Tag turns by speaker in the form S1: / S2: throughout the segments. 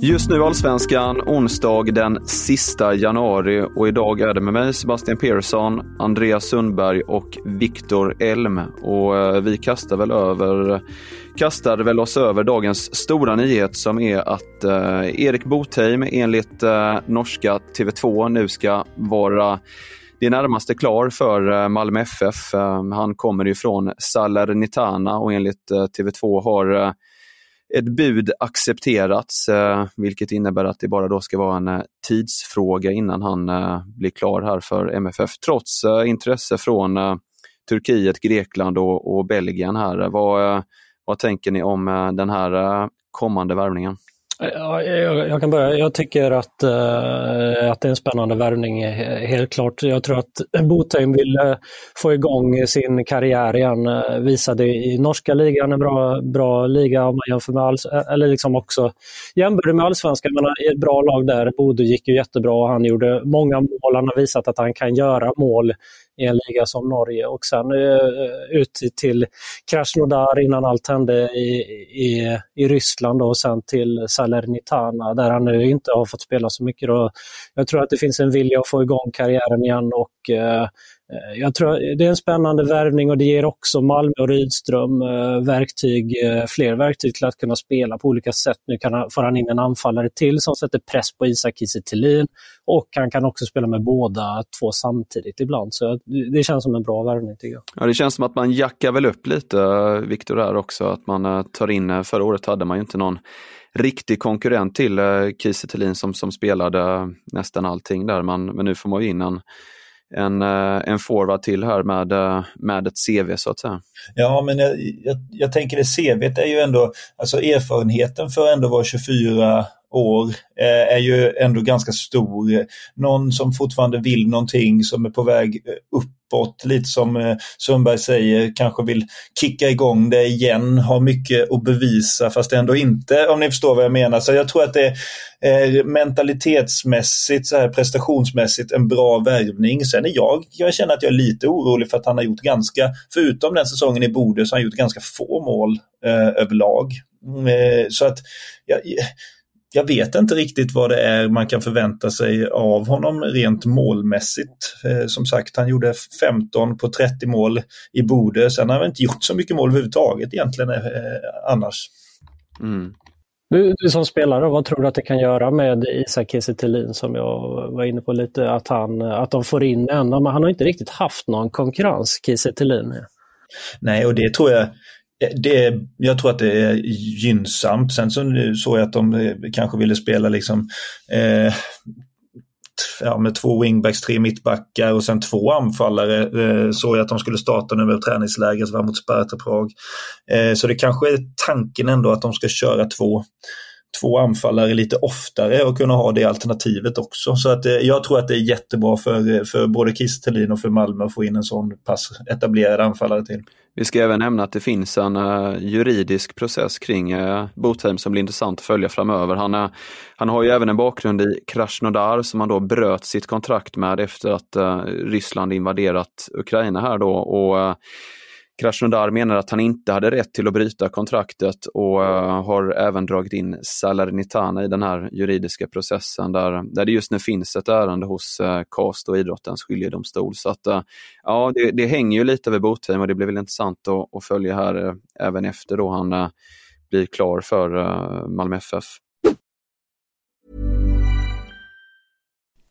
S1: Just nu Allsvenskan, onsdag den sista januari och idag är det med mig Sebastian Persson, Andreas Sundberg och Viktor Elm. Och eh, vi kastar väl över kastar väl oss över dagens stora nyhet som är att eh, Erik Botheim enligt eh, norska TV2 nu ska vara det närmaste klar för eh, Malmö FF. Eh, han kommer ifrån Salernitana och enligt TV2 har eh, ett bud accepterats, eh, vilket innebär att det bara då ska vara en eh, tidsfråga innan han eh, blir klar här för MFF, trots eh, intresse från eh, Turkiet, Grekland och, och Belgien. här. Eh, vad, eh, vad tänker ni om eh, den här eh, kommande värvningen?
S2: Ja, jag, jag kan börja. Jag tycker att, uh, att det är en spännande värvning, helt klart. Jag tror att Botheim vill få igång sin karriär igen. Eh, visade i norska ligan en bra, bra liga om man jämför med alls, eh, eller liksom också jämför med allsvenskan, men i ett bra lag där. Bodø gick ju jättebra och han gjorde många mål. Han har visat att han kan göra mål i en liga som Norge och sen uh, ut till Krasnodar innan allt hände i, i, i Ryssland och sen till Salernitana där han nu inte har fått spela så mycket. Då. Jag tror att det finns en vilja att få igång karriären igen och uh, Eh, jag tror det är en spännande värvning och det ger också Malmö och Rydström eh, verktyg, eh, fler verktyg till att kunna spela på olika sätt. Nu kan han, får han in en anfallare till som sätter press på Isak Kiese och han kan också spela med båda två samtidigt ibland. Så det känns som en bra värvning tycker jag.
S1: Ja, det känns som att man jackar väl upp lite, Viktor, här också. Att man tar in, förra året hade man ju inte någon riktig konkurrent till Kiese som, som spelade nästan allting där, men, men nu får man ju in en en, eh, en forward till här med, eh, med ett CV så att säga.
S3: Ja, men jag, jag, jag tänker det CVt är ju ändå, alltså erfarenheten för att ändå vara 24 år eh, är ju ändå ganska stor. Någon som fortfarande vill någonting, som är på väg upp uppåt, lite som eh, Sundberg säger, kanske vill kicka igång det igen, har mycket att bevisa fast ändå inte, om ni förstår vad jag menar. Så jag tror att det är mentalitetsmässigt, så här, prestationsmässigt en bra värvning. Sen är jag, jag känner att jag är lite orolig för att han har gjort ganska, förutom den säsongen i Bodö, så har han gjort ganska få mål eh, överlag. Eh, så att ja, jag vet inte riktigt vad det är man kan förvänta sig av honom rent målmässigt. Eh, som sagt, han gjorde 15 på 30 mål i Bode. Sen har han inte gjort så mycket mål överhuvudtaget egentligen eh, annars.
S2: Mm. Du, du, som spelare, vad tror du att det kan göra med Isak Kiese som jag var inne på lite, att, han, att de får in en, men han har inte riktigt haft någon konkurrens, Kiese
S3: Nej, och det tror jag Eh, det, jag tror att det är gynnsamt. Sen så såg jag att de eh, kanske ville spela liksom eh, ja, med två wingbacks, tre mittbackar och sen två anfallare. Eh, såg jag att de skulle starta nu med träningsläget var mot Sparta Prag. Eh, så det kanske är tanken ändå att de ska köra två två anfallare lite oftare och kunna ha det alternativet också. Så att, eh, jag tror att det är jättebra för, eh, för både Kiese och för Malmö att få in en sån pass etablerad anfallare till.
S1: Vi ska även nämna att det finns en uh, juridisk process kring uh, Botheim som blir intressant att följa framöver. Han, uh, han har ju även en bakgrund i Krasnodar som han då bröt sitt kontrakt med efter att uh, Ryssland invaderat Ukraina här då. Och, Krasnodar menar att han inte hade rätt till att bryta kontraktet och eh, har även dragit in Salernitana i den här juridiska processen där, där det just nu finns ett ärende hos eh, KAST och idrottens skiljedomstol. Så att, eh, ja, det, det, hänger ju lite över Botheim och det blir väl intressant att, att följa här även efter då han blir klar för Malmö FF.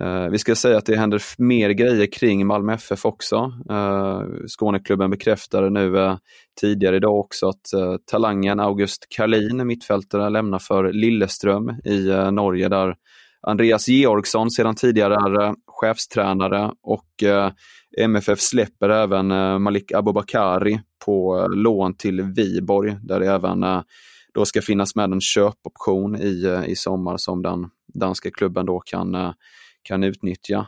S1: Eh, vi ska säga att det händer mer grejer kring Malmö FF också. Eh, Skåneklubben bekräftade nu eh, tidigare idag också att talangen August Karlin, mittfältare, lämnar för Lilleström i Norge där Andreas Georgsson sedan tidigare är chefstränare och MFF släpper även Malik Abubakari på lån till Viborg där det även då ska finnas med en köpoption i, i sommar som den danska klubben då kan kan utnyttja.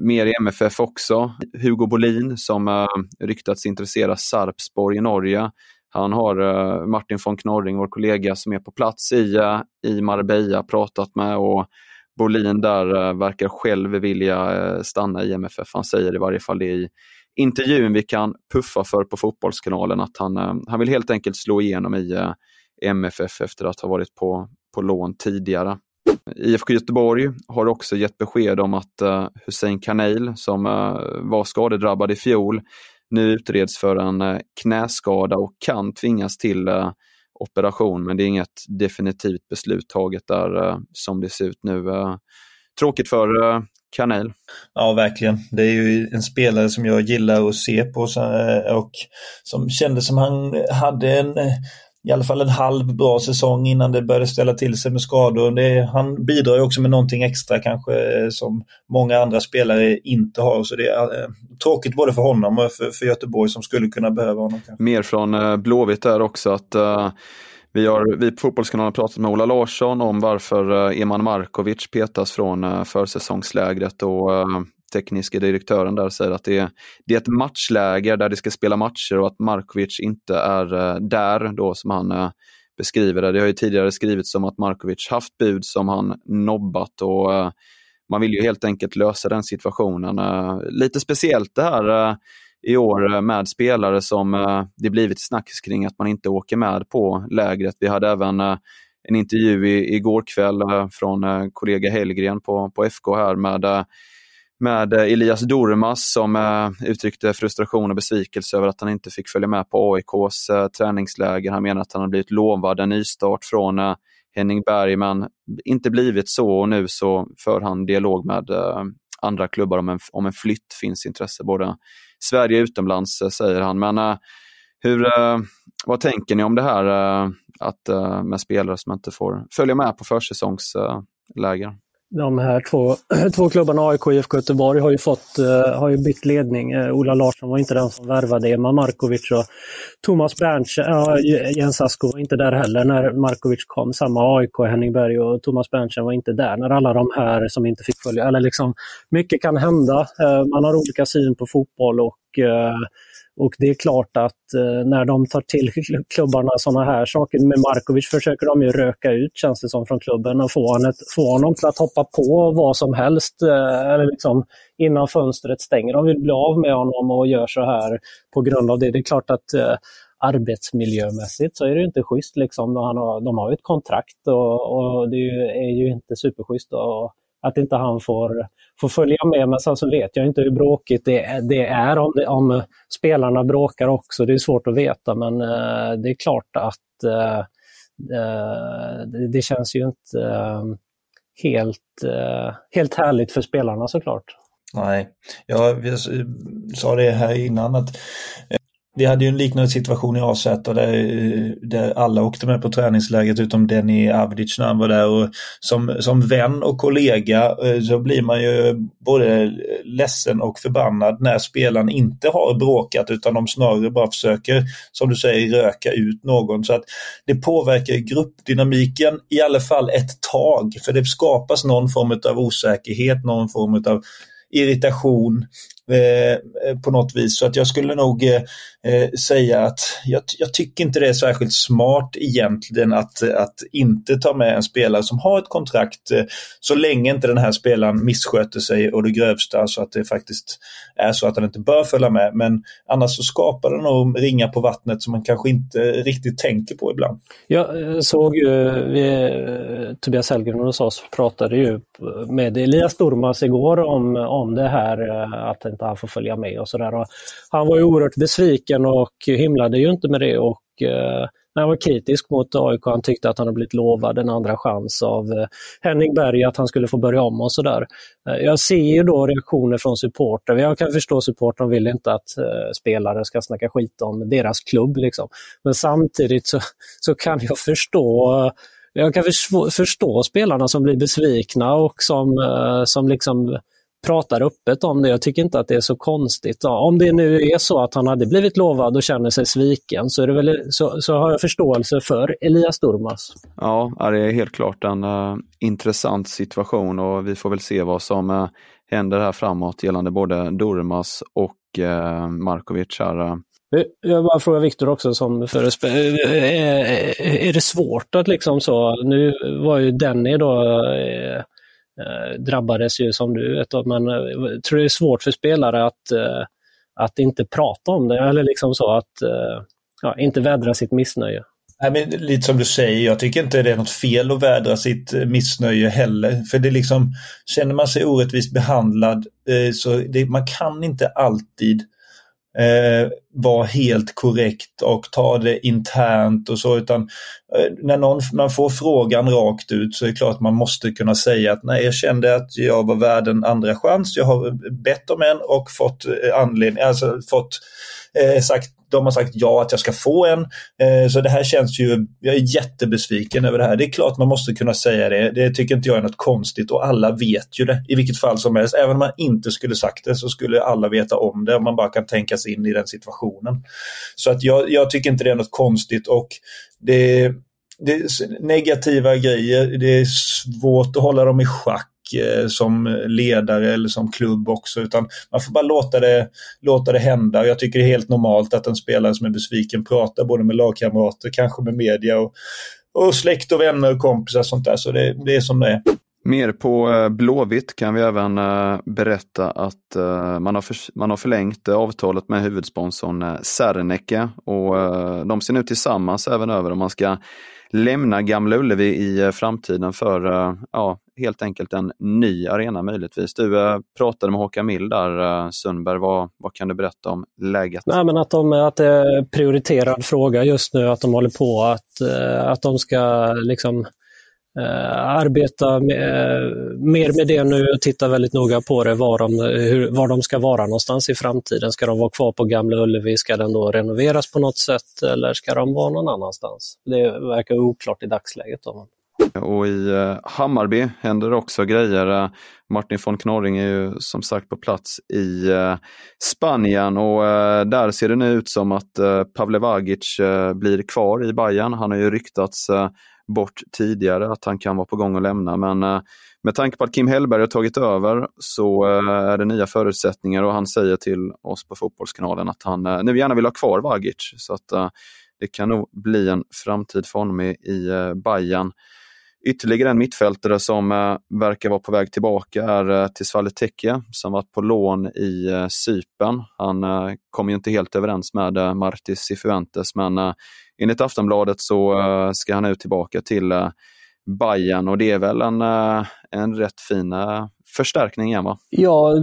S1: Mer i MFF också. Hugo Bolin som uh, ryktats intressera Sarpsborg i Norge. Han har uh, Martin von Knorring, vår kollega som är på plats i, uh, i Marbella, pratat med och Bolin där uh, verkar själv vilja stanna i MFF. Han säger i varje fall det i intervjun vi kan puffa för på Fotbollskanalen att han, han vill helt enkelt slå igenom i MFF efter att ha varit på, på lån tidigare. IFK Göteborg har också gett besked om att uh, Hussein Kanel, som uh, var skadedrabbad i fjol, nu utreds för en uh, knäskada och kan tvingas till operation, men det är inget definitivt beslut taget där som det ser ut nu. Tråkigt för Kanel.
S3: Ja, verkligen. Det är ju en spelare som jag gillar att se på och som kändes som han hade en i alla fall en halv bra säsong innan det började ställa till sig med skador. Det, han bidrar ju också med någonting extra kanske eh, som många andra spelare inte har. Så det är eh, tråkigt både för honom och för, för Göteborg som skulle kunna behöva honom. Kanske.
S1: Mer från eh, Blåvitt är också att eh, vi, har, vi på Fotbollskanalen har pratat med Ola Larsson om varför eh, Eman Markovic petas från eh, försäsongslägret och tekniska direktören där säger att det är, det är ett matchläger där det ska spela matcher och att Markovic inte är uh, där då som han uh, beskriver det. Det har ju tidigare skrivits om att Markovic haft bud som han nobbat och uh, man vill ju helt enkelt lösa den situationen. lite speciellt det här i år med spelare som det blivit snack kring att man inte åker med på lägret. Vi hade även en intervju i, igår kväll från kollega Hellgren på, på FK här med med eh, Elias Dormas som eh, uttryckte frustration och besvikelse över att han inte fick följa med på AIKs eh, träningsläger. Han menar att han har blivit lovad en nystart från eh, Henning Berg men inte blivit så och nu så för han dialog med eh, andra klubbar om en, om en flytt finns intresse både Sverige och utomlands eh, säger han. Men eh, hur, eh, vad tänker ni om det här eh, att, med spelare som inte får följa med på försäsongsläger?
S2: De här två, två klubbarna, AIK och IFK Göteborg, har ju, fått, eh, har ju bytt ledning. Eh, Ola Larsson var inte den som värvade Emma Markovic och Thomas Berntsen, ja, Jens Asko var inte där heller när Markovic kom. Samma AIK, Henning Berg och Thomas Berntsen var inte där när alla de här som inte fick följa, eller liksom mycket kan hända. Eh, man har olika syn på fotboll och och det är klart att eh, när de tar till klubbarna sådana här saker, med Markovic försöker de ju röka ut känns det som från klubben och få, honom, få honom till att hoppa på vad som helst eh, eller liksom, innan fönstret stänger. De vill bli av med honom och gör så här på grund av det. Det är klart att eh, arbetsmiljömässigt så är det inte schysst. Liksom. De, har, de har ett kontrakt och, och det är ju inte superschysst. Och, att inte han får, får följa med. Men sen så vet jag inte hur bråkigt det, det är om, det, om spelarna bråkar också. Det är svårt att veta men eh, det är klart att eh, eh det, det, känns ju inte eh, helt, eh, helt härligt för spelarna såklart.
S3: Nej, jag, jag sa det här innan att vi hade ju en liknande situation i AZ där, där alla åkte med på träningsläget utom Denny Avdic när han var där. Och som, som vän och kollega eh, så blir man ju både ledsen och förbannad när spelaren inte har bråkat utan de snarare bara försöker, som du säger, röka ut någon. Så att det påverkar gruppdynamiken i alla fall ett tag. För det skapas någon form av osäkerhet, någon form av irritation Eh, eh, på något vis. Så att jag skulle nog eh, eh, säga att jag, jag, tycker inte det är särskilt smart egentligen att, att inte ta med en spelare som har ett kontrakt eh, så länge inte den här spelaren missköter sig och det grövsta så att det faktiskt är så att han inte bör följa med. Men annars så skapar det nog ringar på vattnet som man kanske inte riktigt tänker på ibland.
S2: Jag eh, såg ju, vi, Tobias Hellgren hos oss pratade ju med Elias Dormas igår om, om det här att att han får följa med och sådär. Han var ju oerhört besviken och hymlade ju inte med det och eh, han var kritisk mot AIK. Han tyckte att han hade blivit lovad en andra chans av eh, Henning Berg, att han skulle få börja om och sådär. Eh, jag ser ju då reaktioner från supporter. Jag kan förstå supportrarna vill inte att eh, spelare ska snacka skit om deras klubb. Liksom. Men samtidigt så, så kan jag förstå jag kan förstå spelarna som blir besvikna och som, eh, som liksom pratar öppet om det. Jag tycker inte att det är så konstigt. Ja, om det nu är så att han hade blivit lovad och känner sig sviken så, är det väl, så, så har jag förståelse för Elias Durmas.
S1: Ja, det är helt klart en uh, intressant situation och vi får väl se vad som uh, händer här framåt gällande både Durmas och uh, Markovic. Här,
S2: jag bara frågar Viktor också som förespråkare. Är det svårt att liksom så, nu var ju Denny då Eh, drabbades ju som du vet. Men jag tror det är svårt för spelare att, eh, att inte prata om det eller liksom så att ja, inte vädra sitt missnöje.
S3: Nej, men lite som du säger, jag tycker inte det är något fel att vädra sitt missnöje heller. För det är liksom, känner man sig orättvist behandlad så det, man kan inte alltid eh, vara helt korrekt och ta det internt och så utan eh, när någon, man får frågan rakt ut så är det klart att man måste kunna säga att nej jag kände att jag var värd en andra chans, jag har bett om en och fått eh, anledning, alltså fått eh, sagt de har sagt ja att jag ska få en. Eh, så det här känns ju, jag är jättebesviken över det här. Det är klart man måste kunna säga det. Det tycker inte jag är något konstigt och alla vet ju det i vilket fall som helst. Även om man inte skulle sagt det så skulle alla veta om det om man bara kan tänka sig in i den situationen. Så att jag, jag tycker inte det är något konstigt och det det är negativa grejer, det är svårt att hålla dem i schack Eh, som ledare eller som klubb också. Utan man får bara låta det, låta det hända. Jag tycker det är helt normalt att en spelare som är besviken pratar både med lagkamrater, kanske med media och, och släkt och vänner och kompisar och sånt där. Så det, det är som det är.
S1: Mer på eh, Blåvitt kan vi även eh, berätta att man har, för, man har förlängt avtalet med huvudsponsorn Serneke och de ser nu tillsammans även över om man ska lämna Gamla Ullevi i framtiden för ja, helt enkelt en ny arena möjligtvis. Du eh, pratade med Håkan Mild där, eh, Sundberg. Vad, vad kan du berätta om läget?
S2: Nej, men att, de, att det är en prioriterad fråga just nu, att de håller på att, eh, att de ska liksom Uh, arbeta med, mer med det nu och titta väldigt noga på det, var de, hur, var de ska vara någonstans i framtiden. Ska de vara kvar på Gamla Ullevi? Ska den då renoveras på något sätt eller ska de vara någon annanstans? Det verkar oklart i dagsläget. Då.
S1: Och i eh, Hammarby händer det också grejer. Eh, Martin von Knorring är ju som sagt på plats i eh, Spanien och där ser det nu ut som att Pavle Vagic blir kvar i Bayern. Han har ju ryktats bort tidigare att han kan vara på gång att lämna men med tanke på att Kim Hellberg har tagit över så är det nya förutsättningar och han säger till oss på Fotbollskanalen att han nu gärna vill ha kvar Vagic. Så att det kan nog bli en framtid för honom i, i Bayern. Ytterligare en mittfältare som eh, verkar vara på väg tillbaka är eh, Tisvalle Tekke som varit på lån i eh, Sypen. Han eh, kom ju inte helt överens med eh, Martis Cifuentes men eh, enligt Aftonbladet så eh, ska han nu tillbaka till eh, Bayern och det är väl en, eh, en rätt fin eh, förstärkning igen va?
S2: Ja,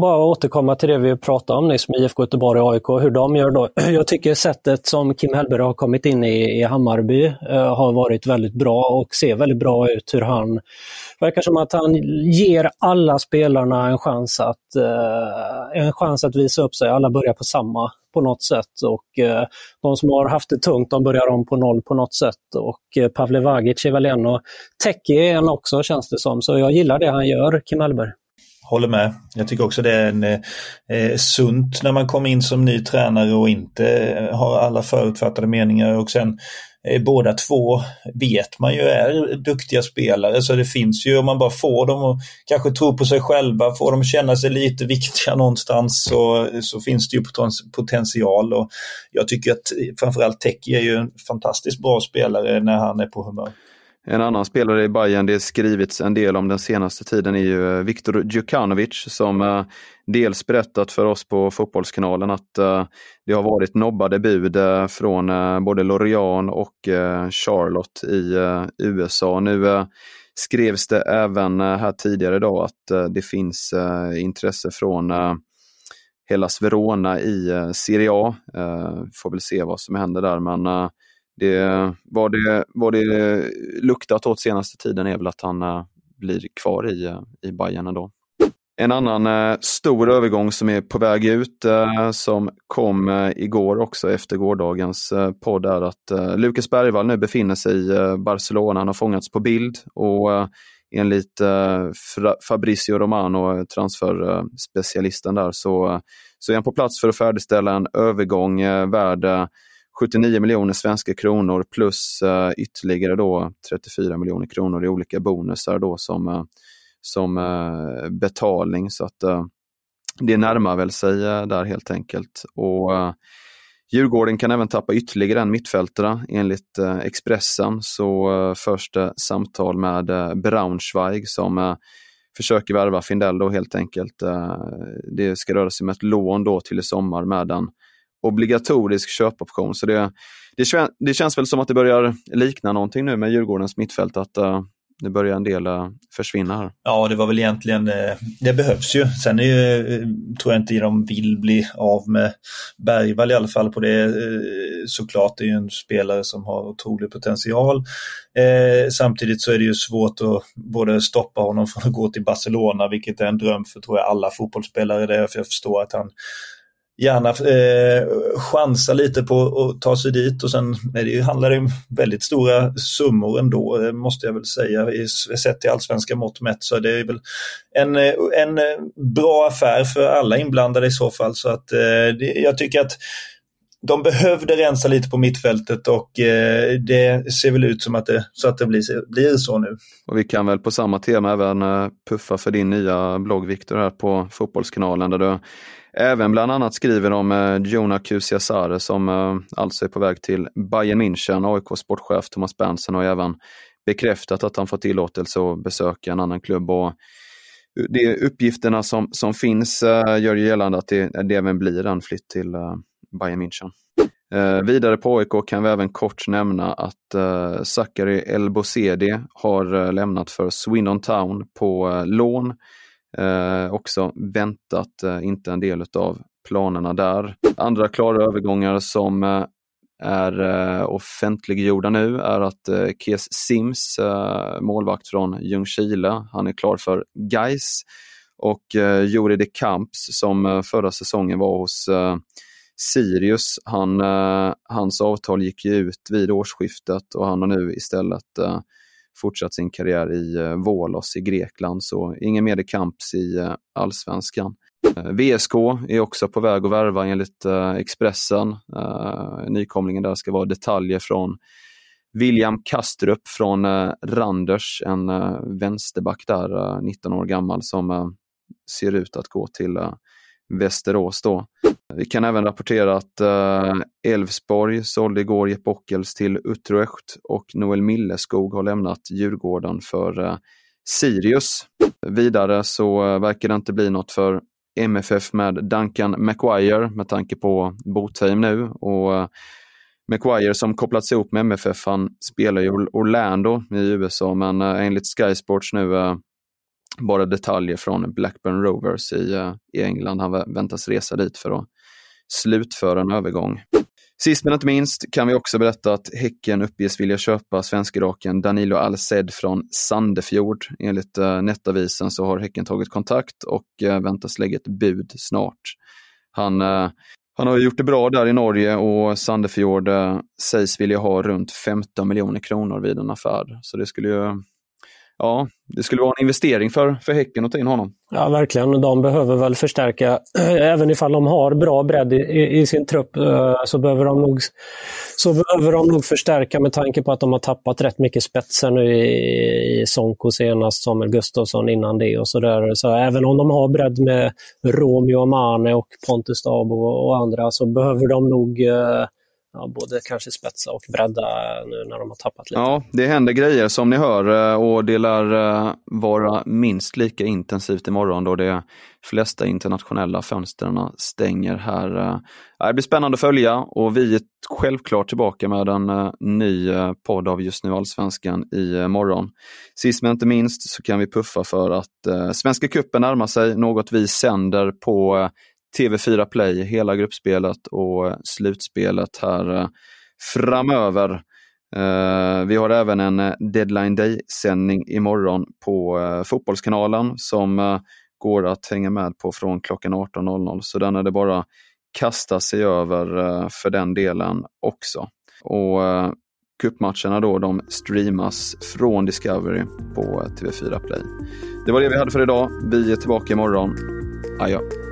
S2: bara återkomma till det vi pratade om nyss med IFK Göteborg och AIK, hur de gör då. Jag tycker sättet som Kim Hellberg har kommit in i, i Hammarby eh, har varit väldigt bra och ser väldigt bra ut hur han verkar som att han ger alla spelarna en chans att, eh, en chans att visa upp sig. Alla börjar på samma på något sätt och eh, de som har haft det tungt de börjar om på noll på något sätt. Och eh, Pavle Vagic är väl en och Teki är en också känns det som. Så jag gillar det han gör, Kim Hellberg.
S3: Håller med. Jag tycker också det är en, eh, sunt när man kommer in som ny tränare och inte eh, har alla förutfattade meningar och sen eh, båda två vet man ju är duktiga spelare så det finns ju om man bara får dem att kanske tro på sig själva, får dem att känna sig lite viktiga någonstans så, så finns det ju potential och jag tycker att eh, framförallt Teki är ju en fantastiskt bra spelare när han är på humör.
S1: En annan spelare i Bayern det skrivits en del om den senaste tiden är ju eh, Viktor Djukanovic som eh, dels berättat för oss på Fotbollskanalen att eh, det har varit nobbade bud från både Lorient och Charlotte i USA. Nu skrevs det även här tidigare idag att det finns intresse från Hellas Verona i Serie A. Får väl se vad som händer där men det, vad, det, vad det luktat åt senaste tiden är väl att han eh, blir kvar i, eh, i Bayern ändå. En annan uh, stor övergång som är på väg ut som kom igår också efter gårdagens podd är att Lukas Bergvall nu befinner sig i Barcelona. Han har fångats på bild och enligt Fabricio Romano, transferspecialisten där, så, så är han på plats för att färdigställa en övergång värd 79 miljoner svenska kronor plus uh, ytterligare då 34 miljoner kronor i olika bonusar då som, uh, som uh, betalning. Så att det närmar väl sig där helt enkelt. Och Djurgården kan även tappa ytterligare en mittfältare. Enligt Expressen så förs det samtal med Braunschweig som försöker värva Findell då helt enkelt. Det ska röra sig om ett lån då till i sommar med en obligatorisk köpoption. Så det, det, det, känns väl som att det börjar likna någonting nu med Djurgårdens mittfält, att eh, uh, det börjar en del uh, försvinna här.
S3: Ja, det var väl egentligen, uh, det behövs ju. Sen är ju, tror jag inte de vill bli av med Bergvall i alla fall på det. såklart, det är ju en spelare som har otrolig potential. samtidigt så är det ju svårt att både stoppa honom från att gå till Barcelona, vilket är en dröm för tror jag alla fotbollsspelare. Det för jag förstår att han gärna eh, chansa lite på att ta sig dit och sen nej det ju, handlar det om väldigt stora summor ändå, eh, måste jag väl säga. I, sett till allsvenska mått mätt så det är väl en, eh, en eh, bra affär för alla inblandade i så fall. Så att eh, det, jag tycker att de behövde rensa lite på mittfältet och eh, det ser väl ut som att det, så, att det blir, blir så nu.
S1: Och vi kan väl på samma tema även puffa för din nya blogg Viktor här på Fotbollskanalen där du även bland annat skriver om eh, Jonah Kusiasare som eh, alltså är på väg till Bayern München. AIK sportchef Thomas Berntsen har även bekräftat att han får tillåtelse att besöka en annan klubb. Och de uppgifterna som, som finns eh, gör gällande att det, det även blir en flytt till eh, Bayern München. Eh, vidare på AIK kan vi även kort nämna att eh, Zachary Elbosedi har eh, lämnat för Swindon Town på eh, lån. Eh, också väntat, eh, inte en del av planerna där. Andra klara övergångar som eh, är eh, offentliggjorda nu är att eh, Kes Sims, eh, målvakt från Ljungskile, han är klar för Geis och eh, Juri de Camps som eh, förra säsongen var hos eh, Sirius, han, eh, hans avtal gick ut vid årsskiftet och han har nu istället eh, fortsatt sin karriär i eh, Volos i Grekland, så ingen mer Kamps i eh, allsvenskan. Eh, VSK är också på väg att värva enligt Expressen. Nykomlingen där ska vara detaljer från William Kastrup från Randers, en vänsterback där, 19 år gammal, som ser ut att gå till Västerås då. Vi kan även rapportera att eh, Elfsborg uh, sålde igår Jeppe Ockels till Utrecht och Noel Milleskog har lämnat Djurgården för uh, Sirius. Vidare så uh, verkar det inte bli något för MFF med Duncan Maguire med tanke på Botheim nu och Maguire som kopplats ihop med MFF, han spelar i Orlando i USA men enligt Sky Sports nu bara detaljer från Blackburn Rovers i, eh, i England. Han väntas resa dit för att slutföra en övergång. Sist men inte minst kan vi också berätta att Häcken uppges vilja köpa svensk-iraken Danilo Al-Sed från Sandefjord. Enligt uh, Nettavisen så har Häcken tagit kontakt och uh, väntas lägga ett bud snart. Han, uh, han har gjort det bra där i Norge och Sandefjord uh, sägs vilja ha runt 15 miljoner kronor vid en affär. Så det skulle ju ja, det skulle vara en investering för, för Häcken att ta in honom.
S2: Ja, verkligen. De behöver väl förstärka, även ifall de har bra bredd i, i sin trupp, eh, så behöver, de nog, så behöver de nog förstärka med tanke på att de har tappat rätt mycket spetsen nu i, i Sonko senast, Samuel Gustafsson innan det och sådär. Så även om de har bredd med Romeo Amane och Pontus Dabo och andra så behöver de nog eh, ja, både kanske spetsa och bredda nu när de har tappat lite.
S1: Ja, det händer grejer som ni hör eh, och det lär eh, vara minst lika intensivt imorgon då de flesta internationella fönstren stänger här. Eh. Det blir spännande att följa och vi är självklart tillbaka med en ny podd av Just nu Allsvenskan i morgon. Sist men inte minst så kan vi puffa för att Svenska cupen närmar sig, något vi sänder på TV4 Play, hela gruppspelet och slutspelet här eh, framöver. Eh, vi har även en eh, Deadline Day-sändning imorgon på Fotbollskanalen som går att hänga med på från klockan 18.00 så den är det bara kasta sig över för den delen också. Och Cupmatcherna då, de streamas från Discovery på TV4 Play. Det var det vi hade för idag. Vi är tillbaka imorgon. Adjö.